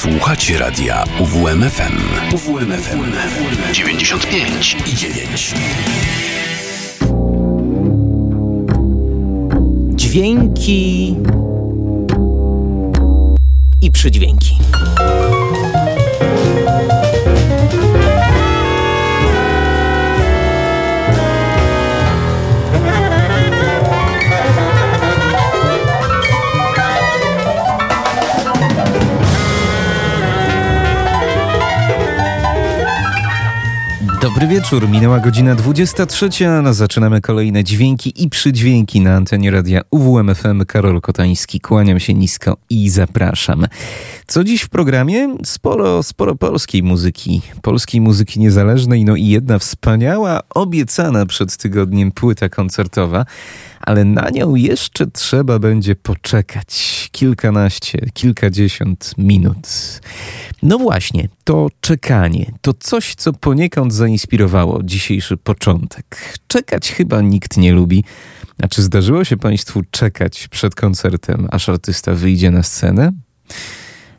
Słuchacie radia UWMFM. UWMFM 95 i 9. Dźwięki i przydźwięki. Dobry wieczór, minęła godzina 23, a zaczynamy kolejne dźwięki i przydźwięki na antenie radia UWMFM. Karol Kotański, kłaniam się nisko i zapraszam. Co dziś w programie? Sporo, sporo polskiej muzyki, polskiej muzyki niezależnej, no i jedna wspaniała, obiecana przed tygodniem płyta koncertowa, ale na nią jeszcze trzeba będzie poczekać kilkanaście, kilkadziesiąt minut. No właśnie, to czekanie to coś, co poniekąd zainspirowało dzisiejszy początek. Czekać chyba nikt nie lubi. A czy zdarzyło się Państwu czekać przed koncertem, aż artysta wyjdzie na scenę?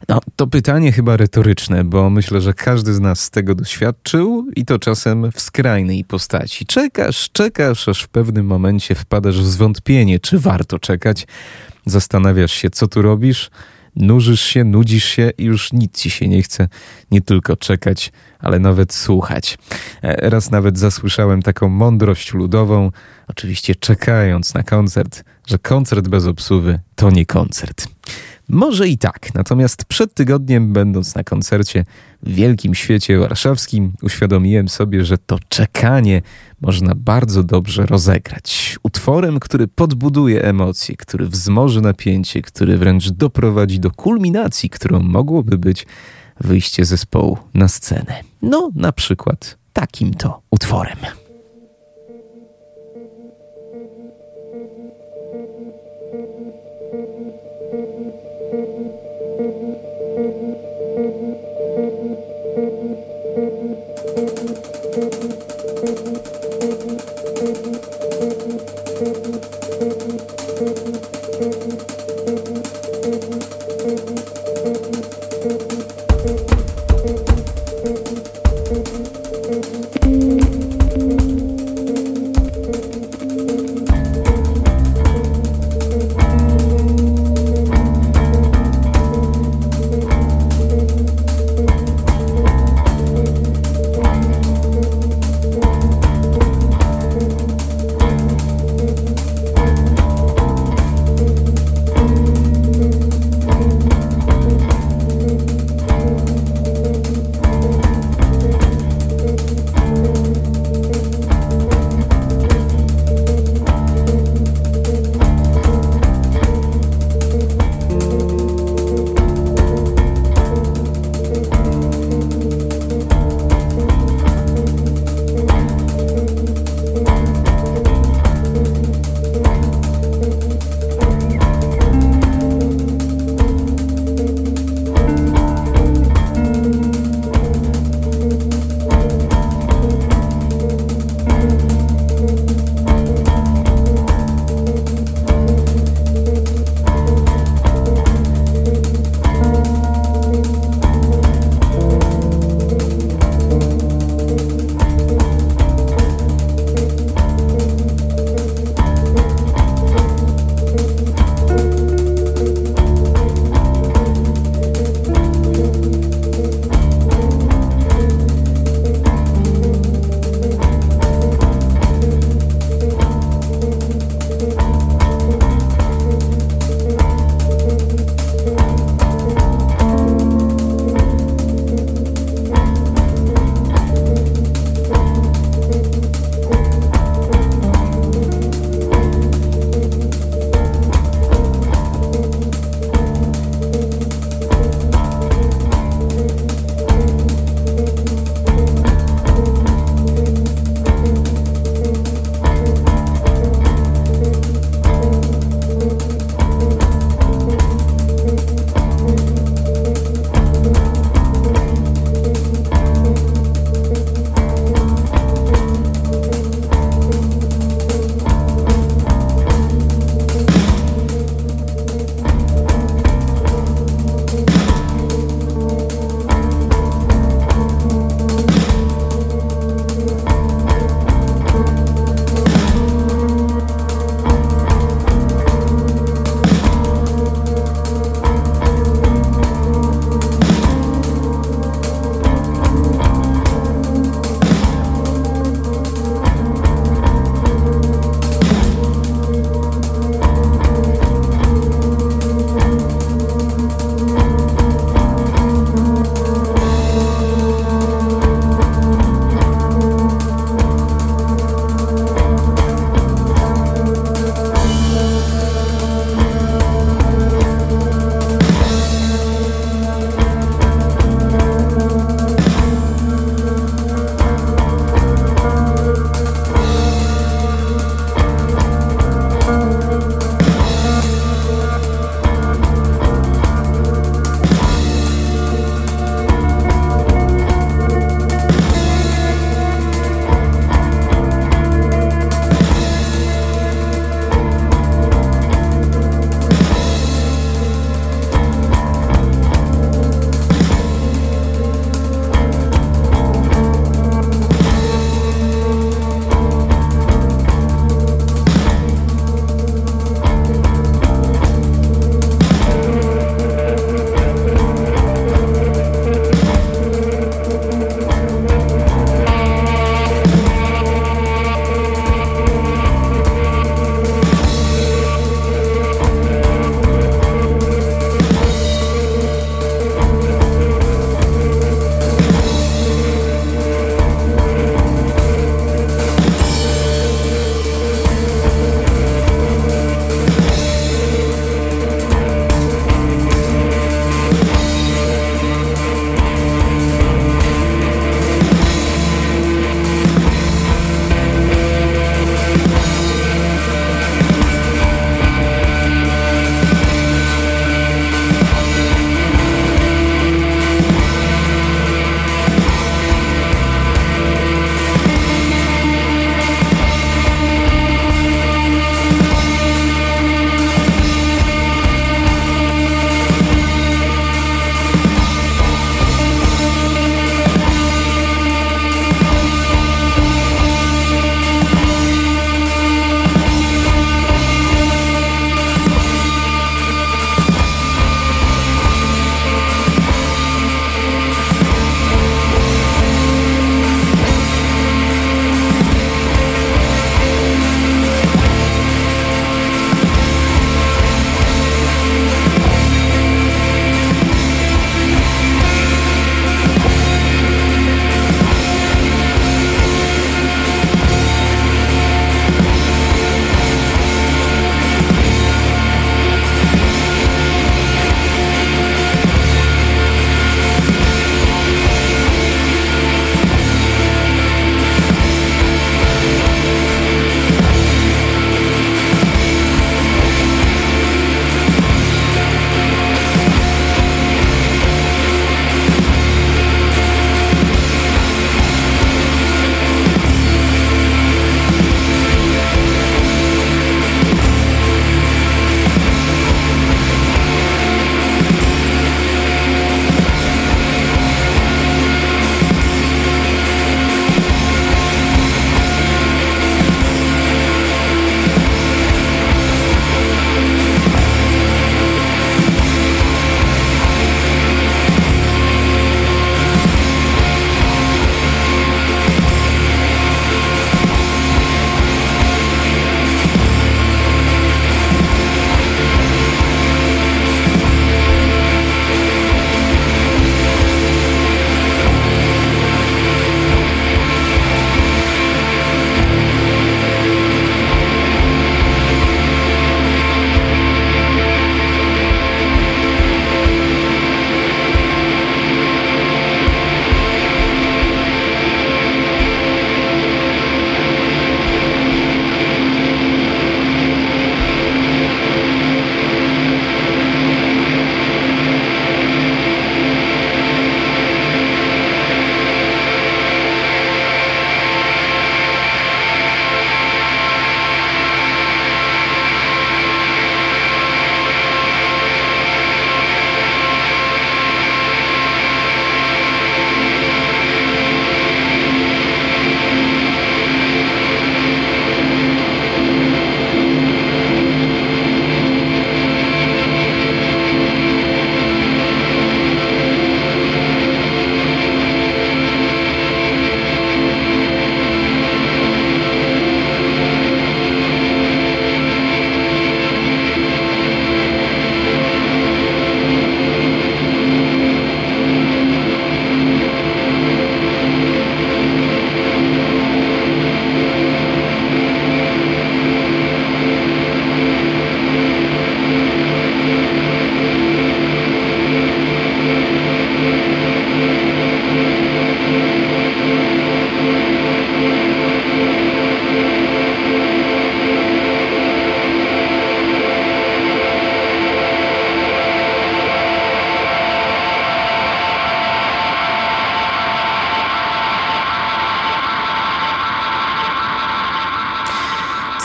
No, to pytanie chyba retoryczne, bo myślę, że każdy z nas z tego doświadczył i to czasem w skrajnej postaci. Czekasz, czekasz, aż w pewnym momencie wpadasz w zwątpienie, czy warto czekać. Zastanawiasz się, co tu robisz, nużysz się, nudzisz się i już nic ci się nie chce, nie tylko czekać, ale nawet słuchać. E, raz nawet zasłyszałem taką mądrość ludową, oczywiście czekając na koncert, że koncert bez obsuwy to nie koncert. Może i tak, natomiast przed tygodniem, będąc na koncercie w wielkim świecie warszawskim, uświadomiłem sobie, że to czekanie można bardzo dobrze rozegrać. Utworem, który podbuduje emocje, który wzmoży napięcie, który wręcz doprowadzi do kulminacji, którą mogłoby być wyjście zespołu na scenę. No, na przykład takim to utworem.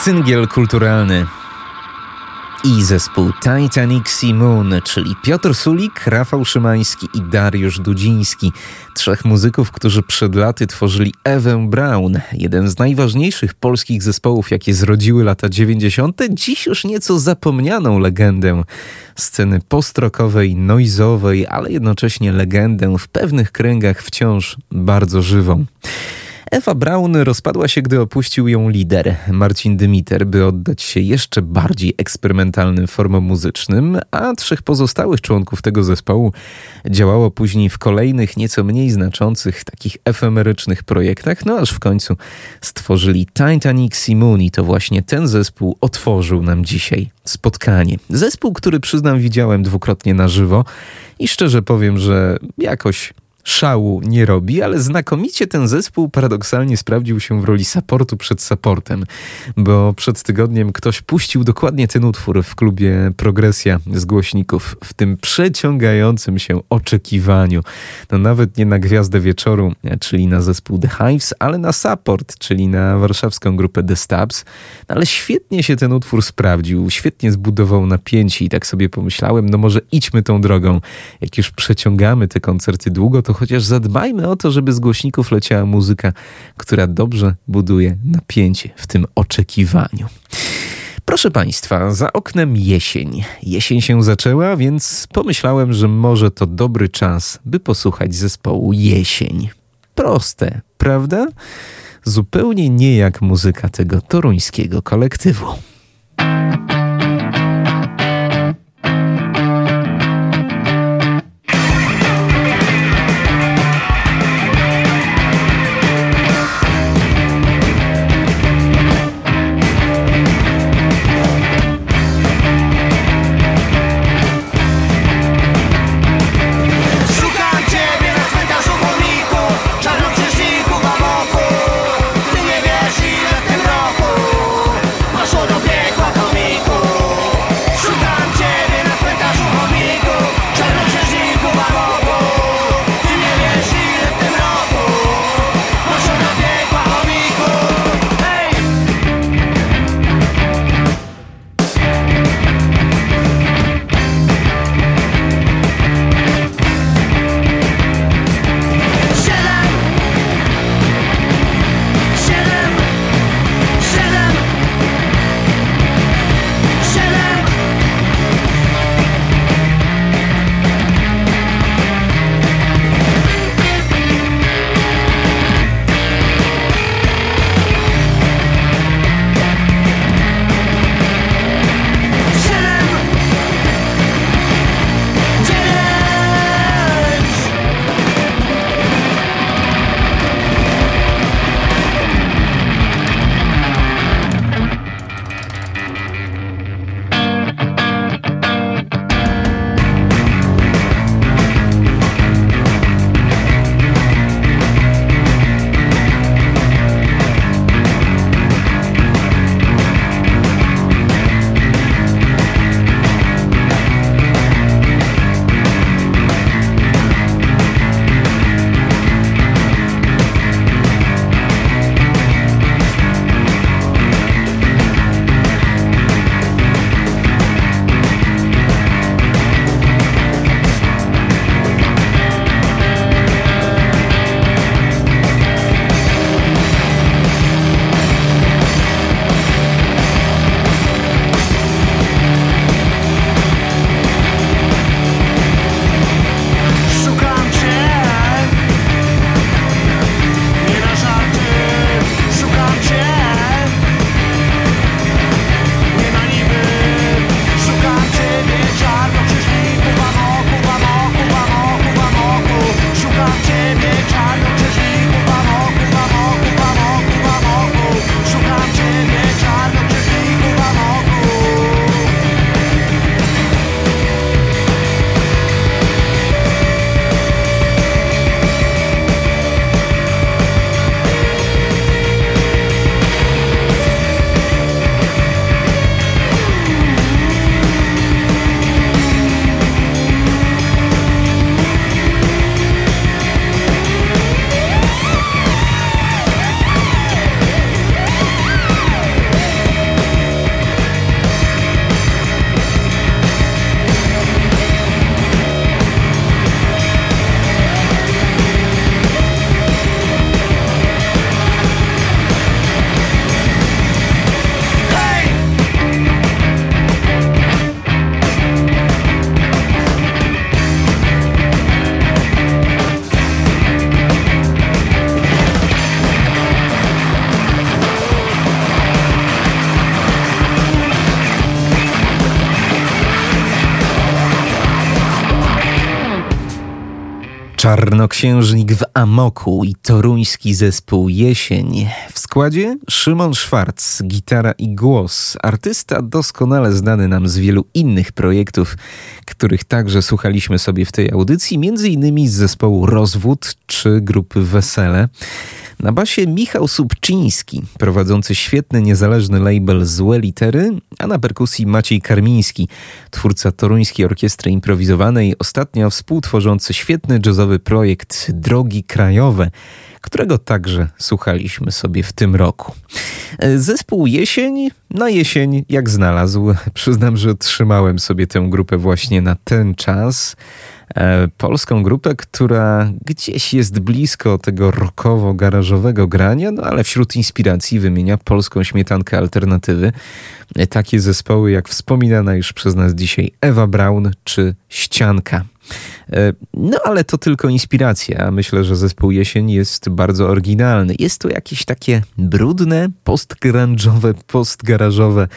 Cyngiel kulturalny i zespół Titanic Moon, czyli Piotr Sulik, Rafał Szymański i Dariusz Dudziński. Trzech muzyków, którzy przed laty tworzyli Ewę Brown, jeden z najważniejszych polskich zespołów, jakie zrodziły lata 90., dziś już nieco zapomnianą legendę sceny postrokowej, noizowej, ale jednocześnie legendę w pewnych kręgach wciąż bardzo żywą. Ewa Braun rozpadła się, gdy opuścił ją lider Marcin Dymiter, by oddać się jeszcze bardziej eksperymentalnym formom muzycznym, a trzech pozostałych członków tego zespołu działało później w kolejnych, nieco mniej znaczących, takich efemerycznych projektach, no aż w końcu stworzyli Titanic Simon i to właśnie ten zespół otworzył nam dzisiaj spotkanie. Zespół, który przyznam widziałem dwukrotnie na żywo i szczerze powiem, że jakoś szału nie robi, ale znakomicie ten zespół paradoksalnie sprawdził się w roli supportu przed supportem, bo przed tygodniem ktoś puścił dokładnie ten utwór w klubie Progresja z głośników, w tym przeciągającym się oczekiwaniu. No nawet nie na Gwiazdę Wieczoru, czyli na zespół The Hives, ale na support, czyli na warszawską grupę The Stabs. No ale świetnie się ten utwór sprawdził, świetnie zbudował napięcie i tak sobie pomyślałem, no może idźmy tą drogą. Jak już przeciągamy te koncerty długo, to chociaż zadbajmy o to, żeby z głośników leciała muzyka, która dobrze buduje napięcie w tym oczekiwaniu. Proszę Państwa, za oknem jesień. Jesień się zaczęła, więc pomyślałem, że może to dobry czas, by posłuchać zespołu Jesień. Proste, prawda? Zupełnie nie jak muzyka tego toruńskiego kolektywu. Czarnoksiężnik w Amoku i toruński zespół Jesień. W składzie Szymon Szwarc, gitara i głos. Artysta doskonale znany nam z wielu innych projektów, których także słuchaliśmy sobie w tej audycji, między innymi z zespołu Rozwód czy grupy Wesele. Na basie Michał Subczyński, prowadzący świetny niezależny label Złe Litery, a na perkusji Maciej Karmiński, twórca toruńskiej orkiestry improwizowanej, ostatnio współtworzący świetny jazzowy projekt Drogi Krajowe, którego także słuchaliśmy sobie w tym roku. Zespół Jesień na jesień jak znalazł. Przyznam, że trzymałem sobie tę grupę właśnie na ten czas. E, polską grupę, która gdzieś jest blisko tego rockowo-garażowego grania, no ale wśród inspiracji wymienia polską śmietankę alternatywy. E, takie zespoły jak wspominana już przez nas dzisiaj Ewa Braun czy Ścianka. E, no ale to tylko inspiracja. Myślę, że zespół Jesień jest bardzo oryginalny. Jest to jakieś takie brudne, postgrunge'owe, postgarażowe,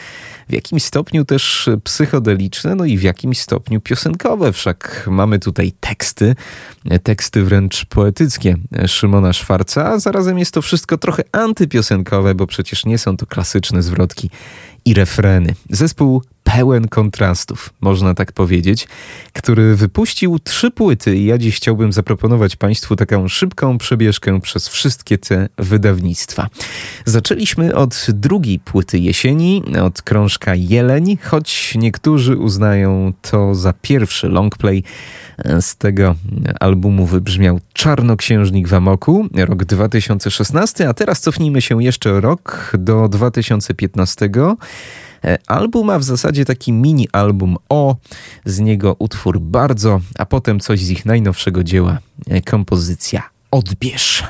w jakimś stopniu też psychodeliczne, no i w jakimś stopniu piosenkowe. Wszak mamy tutaj teksty, teksty wręcz poetyckie Szymona Szwarca, a zarazem jest to wszystko trochę antypiosenkowe, bo przecież nie są to klasyczne zwrotki i refreny. Zespół pełen kontrastów, można tak powiedzieć, który wypuścił trzy płyty i ja dziś chciałbym zaproponować Państwu taką szybką przebieżkę przez wszystkie te wydawnictwa. Zaczęliśmy od drugiej płyty jesieni, od krążka Jeleń, choć niektórzy uznają to za pierwszy longplay. Z tego albumu wybrzmiał Czarnoksiężnik w Amoku, rok 2016, a teraz cofnijmy się jeszcze rok do 2015. E, album ma w zasadzie taki mini album o, z niego utwór bardzo, a potem coś z ich najnowszego dzieła, e, kompozycja Odbierz.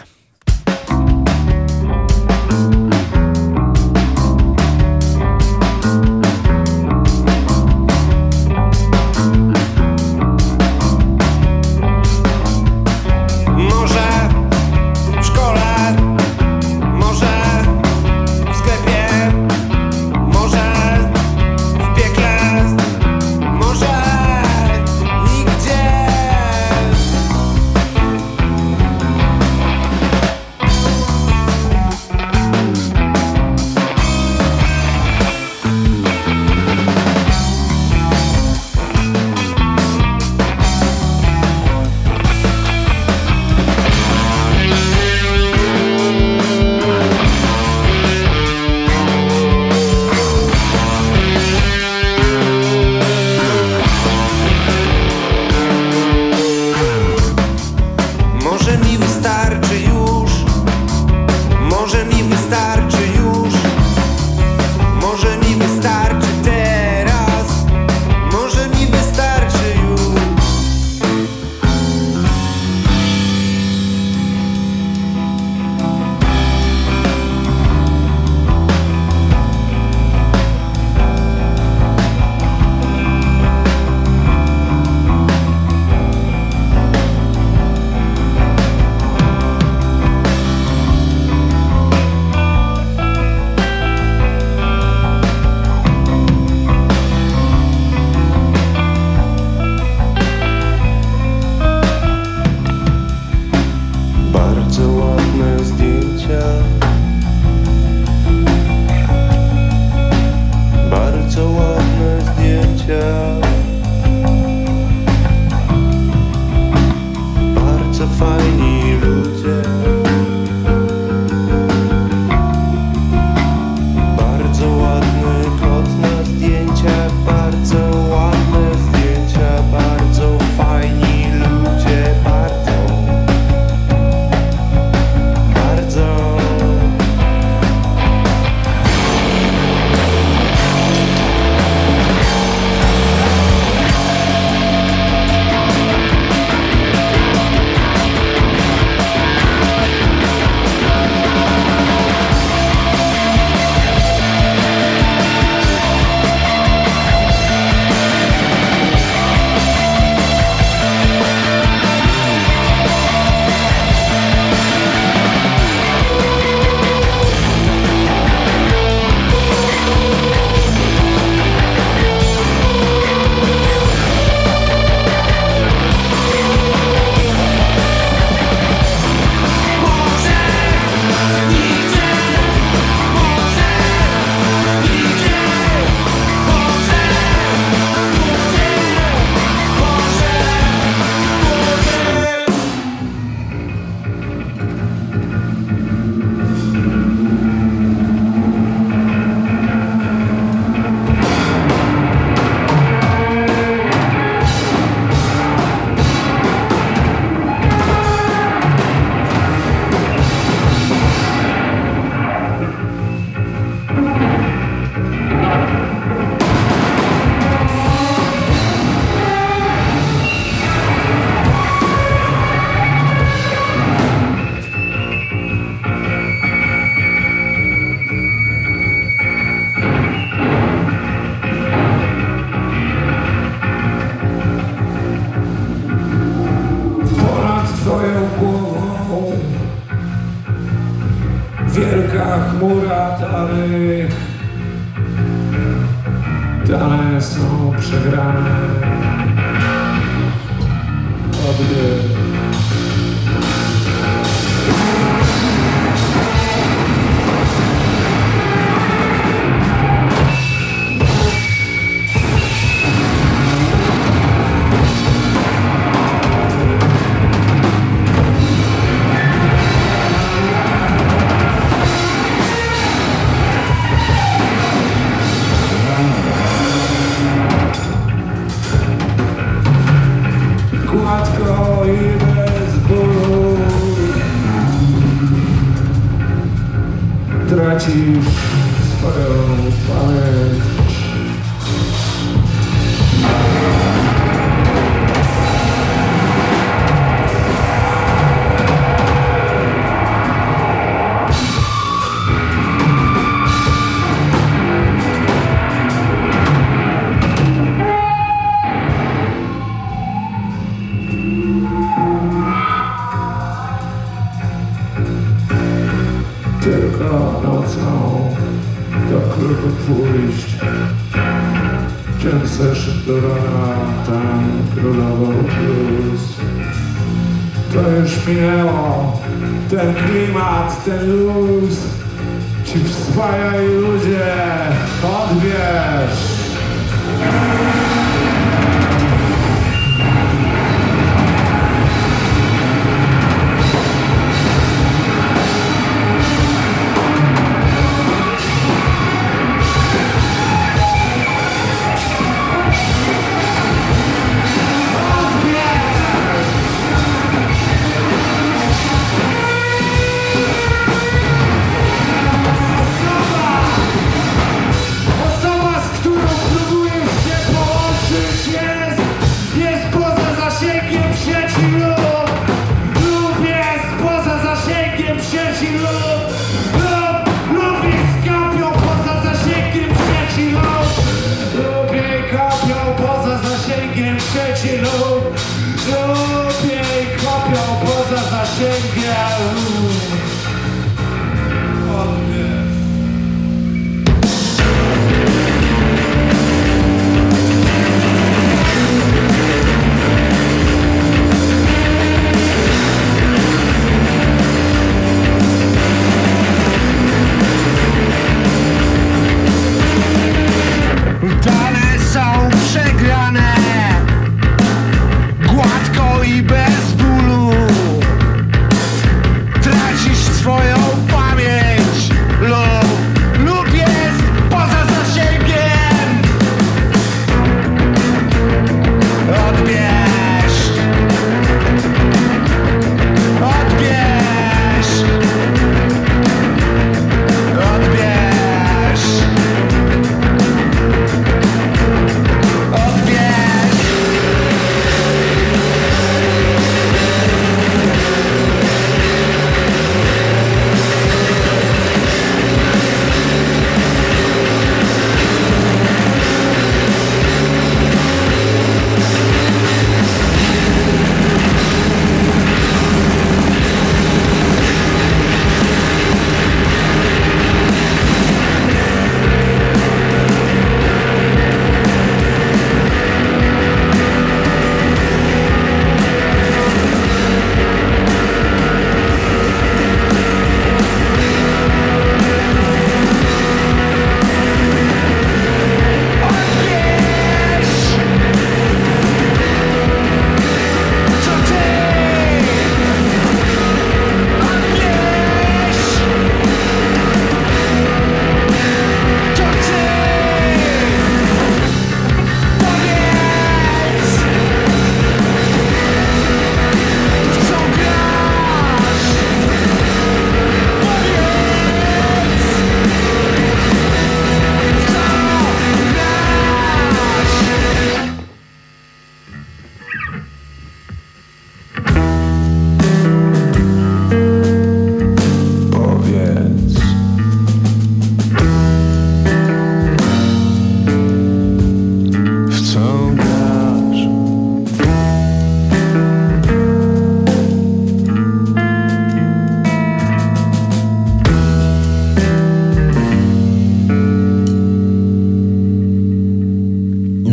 Chmura danych Dane są przegrane. Odbiór to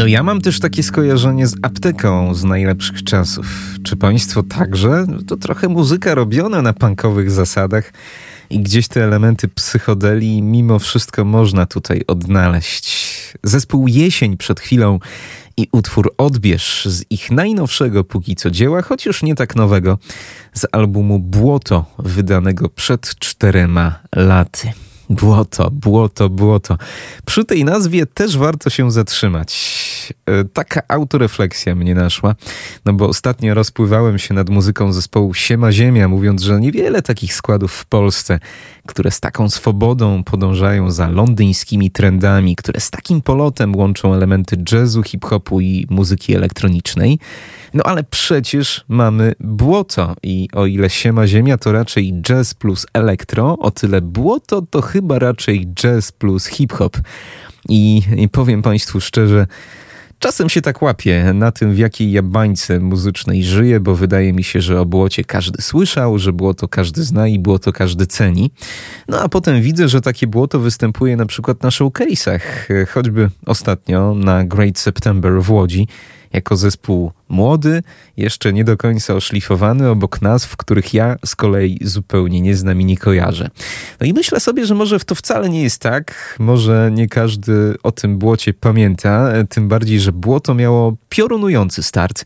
ja mam też takie skojarzenie z apteką z najlepszych czasów. Czy państwo także? To trochę muzyka robiona na punkowych zasadach i gdzieś te elementy psychodeli mimo wszystko można tutaj odnaleźć. Zespół Jesień przed chwilą i utwór Odbierz z ich najnowszego póki co dzieła, choć już nie tak nowego, z albumu Błoto, wydanego przed czterema laty. Błoto, błoto, błoto. Przy tej nazwie też warto się zatrzymać. E, taka autorefleksja mnie naszła, no bo ostatnio rozpływałem się nad muzyką zespołu Siema Ziemia, mówiąc, że niewiele takich składów w Polsce, które z taką swobodą podążają za londyńskimi trendami, które z takim polotem łączą elementy jazzu, hip-hopu i muzyki elektronicznej. No ale przecież mamy błoto i o ile Siema Ziemia to raczej jazz plus elektro, o tyle błoto to chyba raczej jazz plus hip-hop. I, I powiem Państwu szczerze, Czasem się tak łapię na tym, w jakiej ja bańce muzycznej żyję, bo wydaje mi się, że o błocie każdy słyszał, że błoto każdy zna i błoto każdy ceni. No a potem widzę, że takie błoto występuje na przykład na showcase'ach, choćby ostatnio na Great September w Łodzi jako zespół młody, jeszcze nie do końca oszlifowany, obok nazw, których ja z kolei zupełnie nie znam i nie kojarzę. No i myślę sobie, że może to wcale nie jest tak, może nie każdy o tym błocie pamięta, tym bardziej, że błoto miało piorunujący start.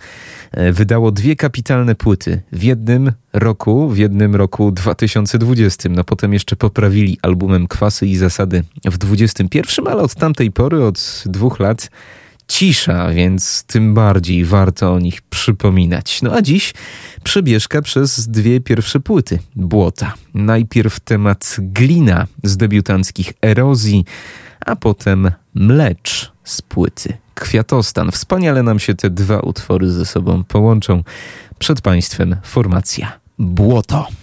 Wydało dwie kapitalne płyty w jednym roku, w jednym roku 2020. No potem jeszcze poprawili albumem Kwasy i Zasady w 21, ale od tamtej pory, od dwóch lat cisza, więc tym bardziej warto o nich przypominać. No a dziś przebieżka przez dwie pierwsze płyty Błota. Najpierw temat glina z debiutanckich erozji, a potem mlecz z płyty Kwiatostan. Wspaniale nam się te dwa utwory ze sobą połączą. Przed Państwem formacja Błoto.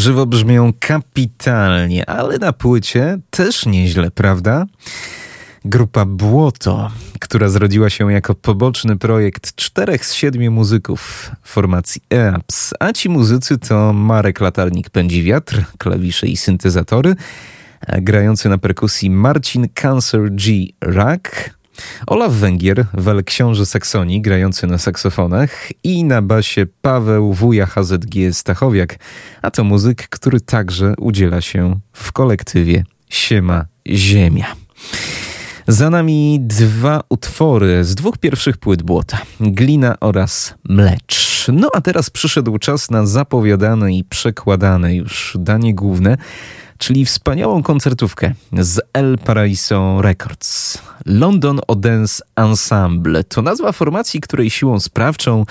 Żywo brzmią kapitalnie, ale na płycie też nieźle, prawda? Grupa Błoto, która zrodziła się jako poboczny projekt czterech z siedmiu muzyków formacji EAPS, a ci muzycy to Marek Latarnik pędzi wiatr, klawisze i syntezatory, grający na perkusji Marcin Cancer G. Rack, Olaf Węgier, wel książę Saksonii, grający na saksofonach i na basie Paweł Wuja HZG Stachowiak, a to muzyk, który także udziela się w kolektywie Siema Ziemia. Za nami dwa utwory z dwóch pierwszych płyt Błota. Glina oraz Mlecz. No a teraz przyszedł czas na zapowiadane i przekładane już danie główne, czyli wspaniałą koncertówkę z El Paraiso Records. London Odens Ensemble to nazwa formacji, której siłą sprawczą,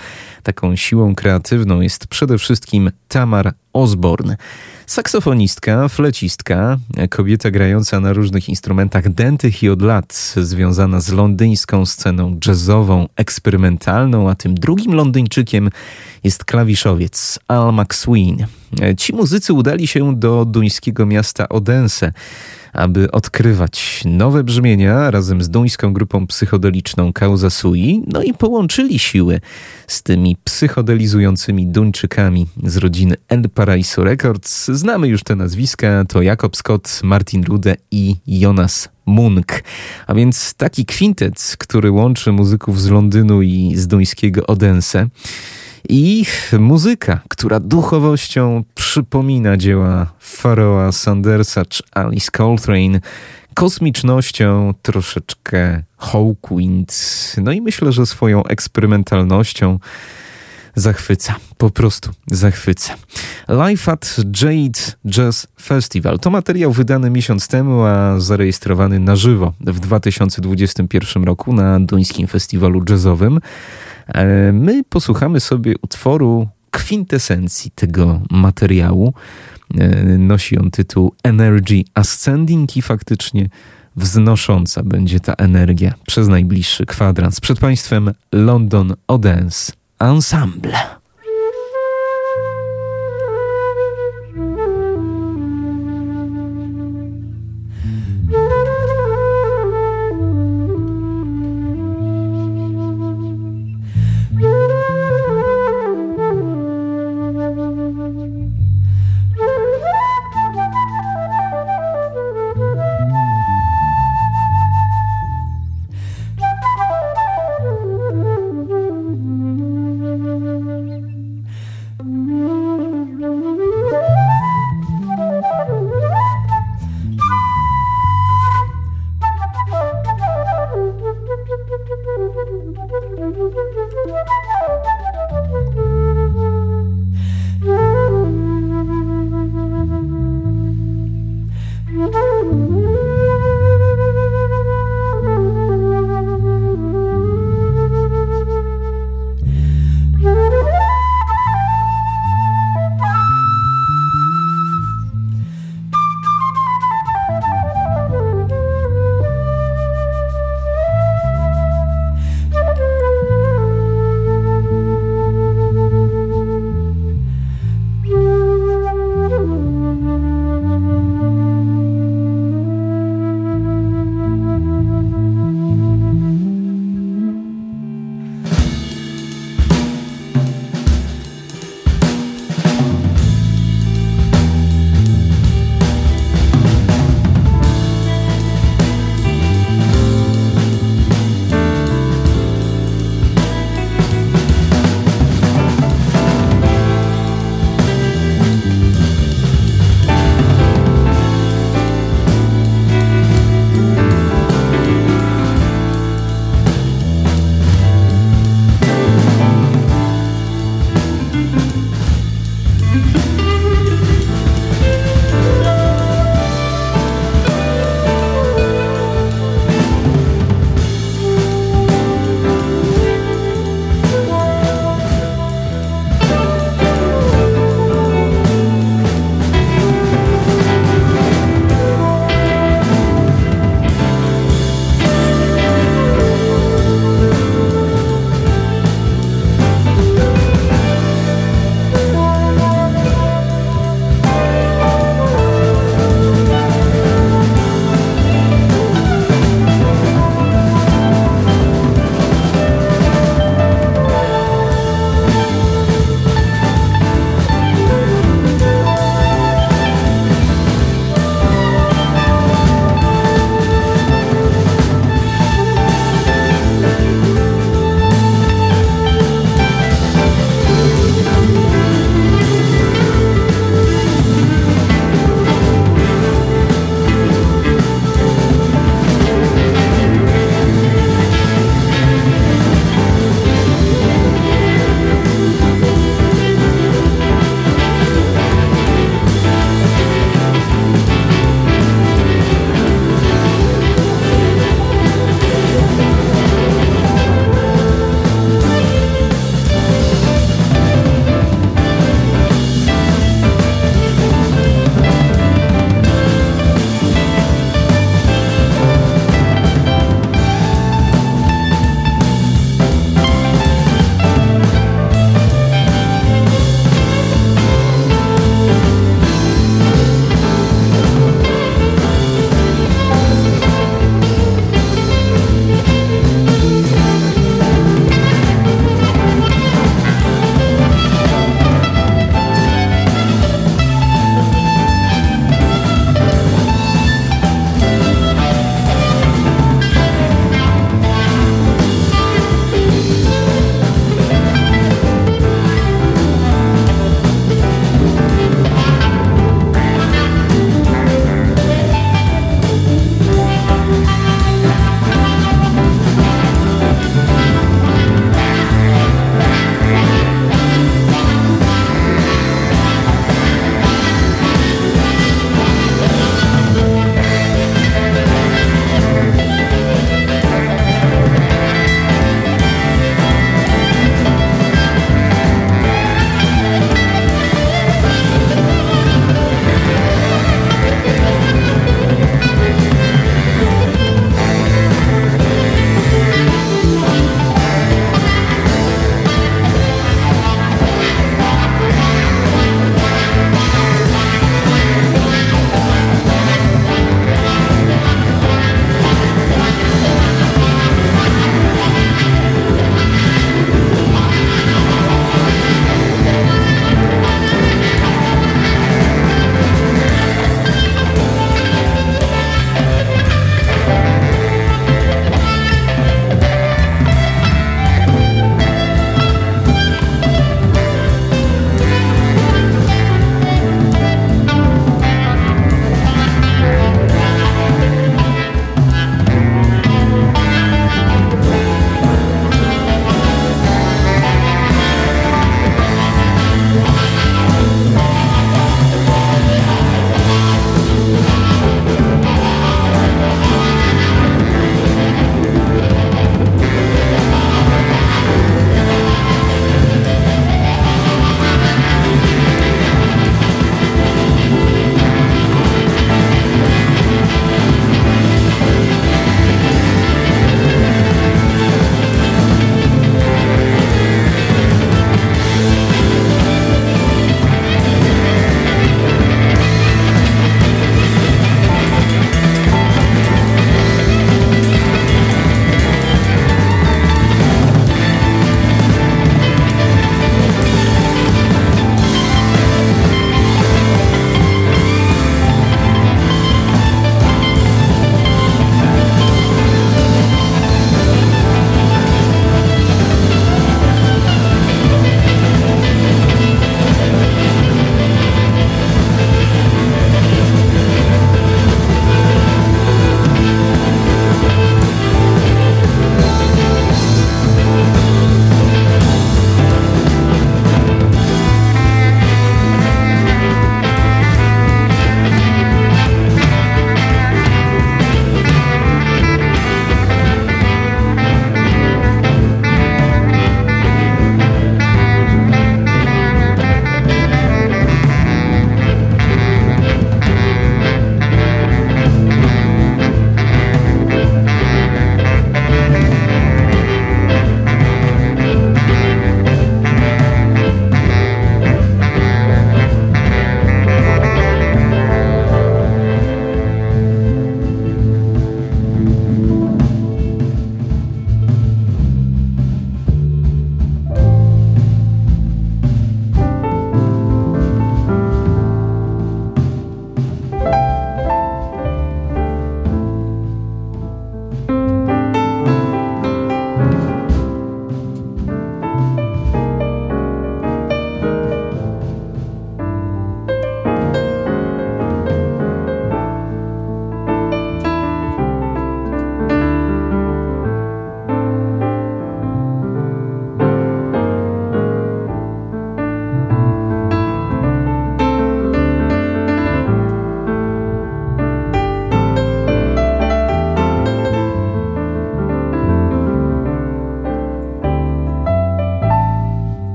taką siłą kreatywną jest przede wszystkim Tamar Osborne. Saksofonistka, flecistka, kobieta grająca na różnych instrumentach dętych i od lat związana z londyńską sceną jazzową, eksperymentalną, a tym drugim Londyńczykiem jest klawiszowiec Al McSween. Ci muzycy udali się do duńskiego miasta Odense, aby odkrywać nowe brzmienia razem z duńską grupą psychodeliczną Causa Sui, no i połączyli siły z tymi psychodelizującymi Duńczykami z rodziny El Paraiso Records. Znamy już te nazwiska, to Jakob Scott, Martin Rude i Jonas Munk. A więc taki kwintet, który łączy muzyków z Londynu i z duńskiego Odense. I muzyka, która duchowością przypomina dzieła Pharoah Sandersa czy Alice Coltrane, kosmicznością troszeczkę Hawkwind, no i myślę, że swoją eksperymentalnością zachwyca, po prostu zachwyca. Live at Jade Jazz Festival to materiał wydany miesiąc temu, a zarejestrowany na żywo w 2021 roku na duńskim festiwalu jazzowym. E, my posłuchamy sobie utworu kwintesencji tego materiału. E, nosi on tytuł Energy Ascending i faktycznie wznosząca będzie ta energia przez najbliższy kwadrans. Przed Państwem London Odens Ensemble.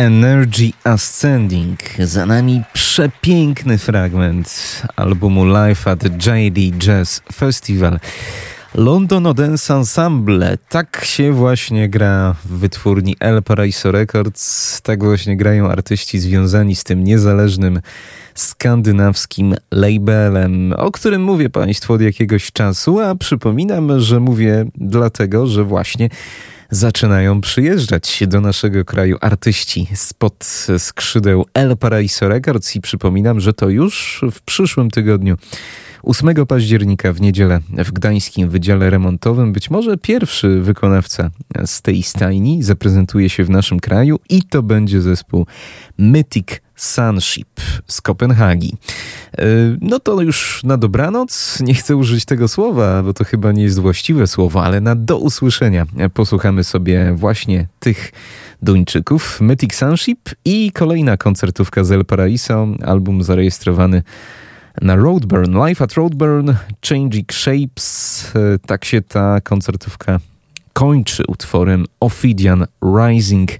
Energy Ascending. Za nami przepiękny fragment albumu Live at JD Jazz Festival. London Odense Ensemble. Tak się właśnie gra w wytwórni El Paraiso Records. Tak właśnie grają artyści związani z tym niezależnym skandynawskim labelem, o którym mówię Państwu od jakiegoś czasu, a przypominam, że mówię dlatego, że właśnie zaczynają przyjeżdżać do naszego kraju artyści spod skrzydeł El Paraiso Records i przypominam, że to już w przyszłym tygodniu 8 października w niedzielę w Gdańskim Wydziale Remontowym być może pierwszy wykonawca z tej stajni zaprezentuje się w naszym kraju i to będzie zespół Mythic Sunship z Kopenhagi. E, no to już na dobranoc. Nie chcę użyć tego słowa, bo to chyba nie jest właściwe słowo, ale na do usłyszenia posłuchamy sobie właśnie tych Duńczyków. Mythic Sunship i kolejna koncertówka z El Paraiso, album zarejestrowany na Roadburn, Live at Roadburn, Changing Shapes. E, tak się ta koncertówka kończy utworem Ophidian Rising.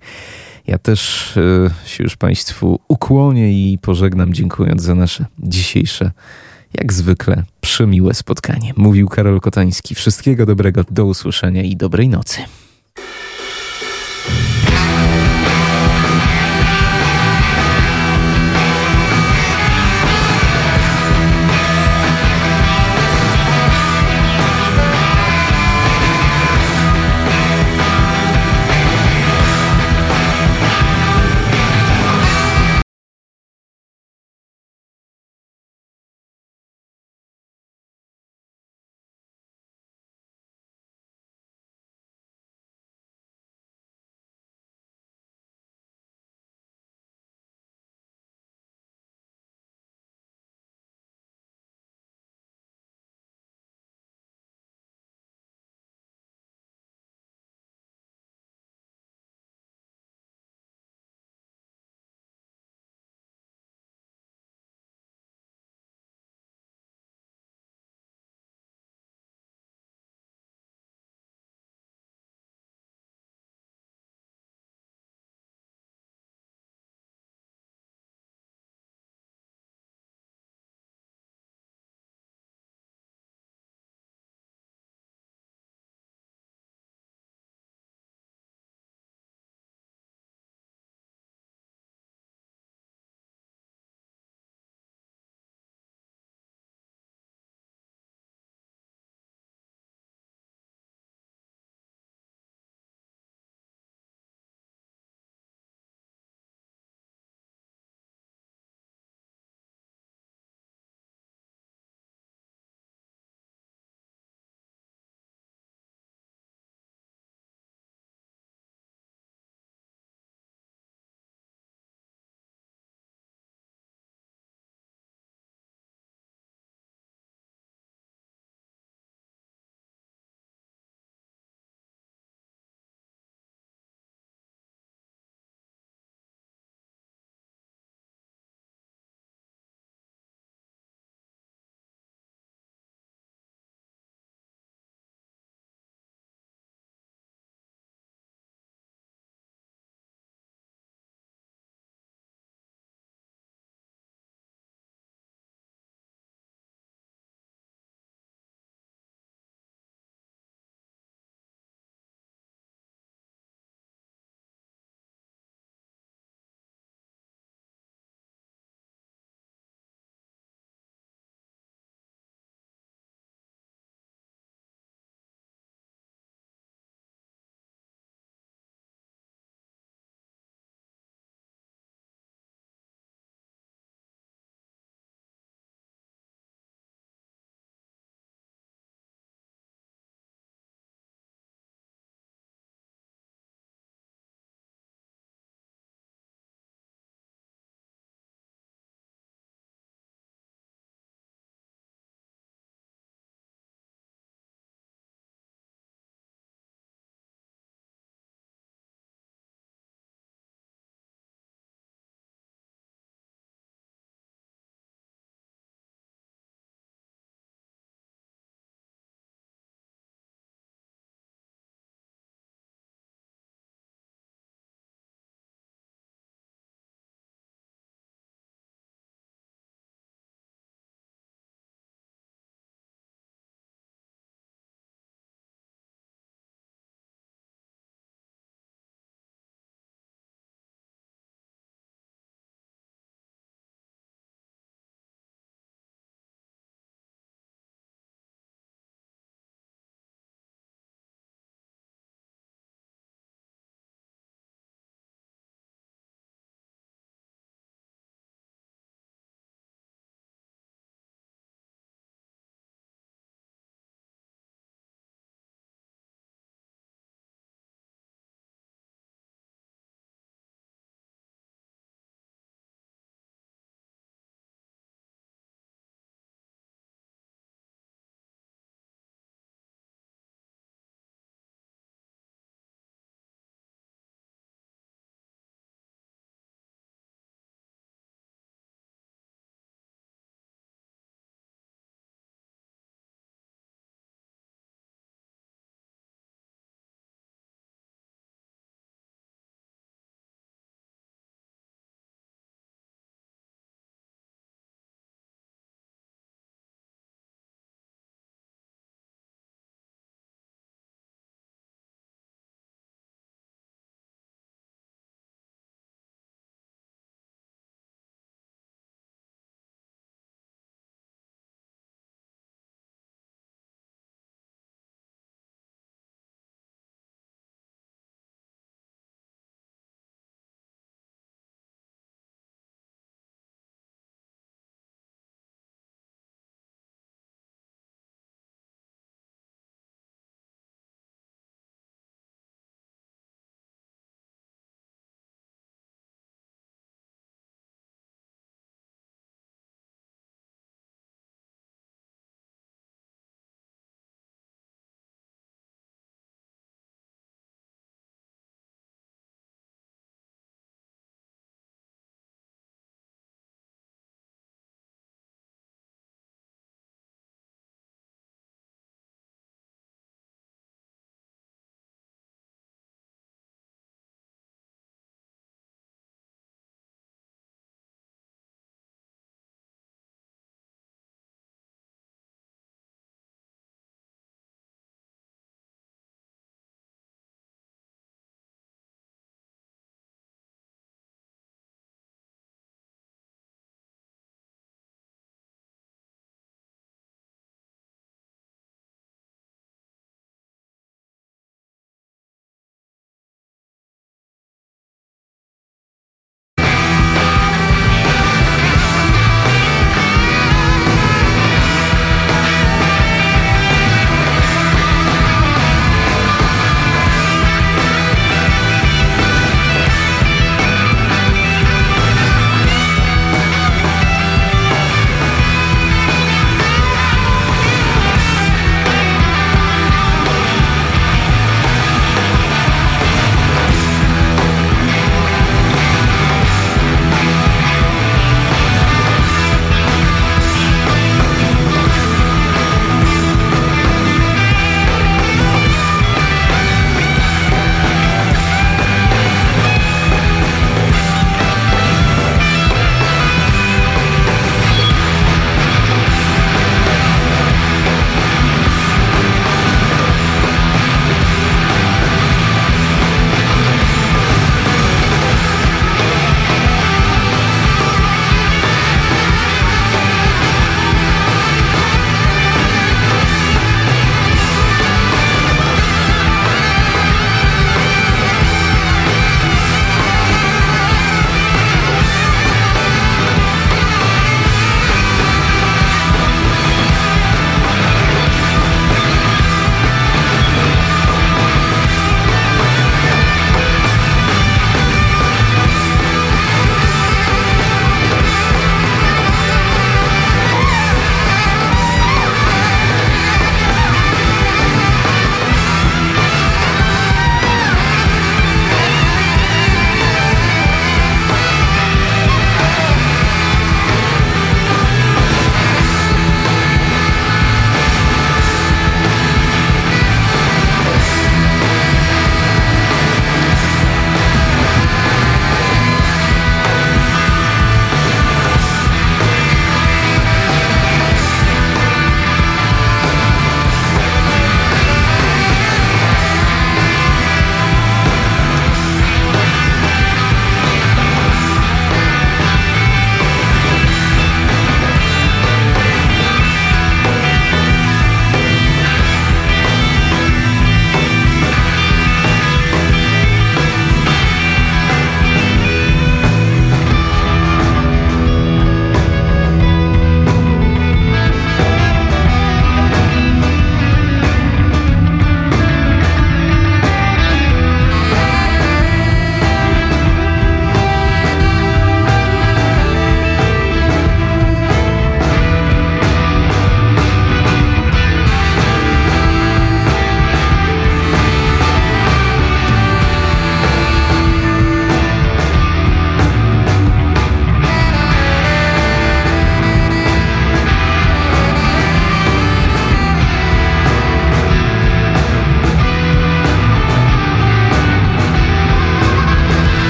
Ja też y, się już Państwu ukłonię i pożegnam, dziękując za nasze dzisiejsze, jak zwykle, przemiłe spotkanie. Mówił Karol Kotański. Wszystkiego dobrego, do usłyszenia i dobrej nocy.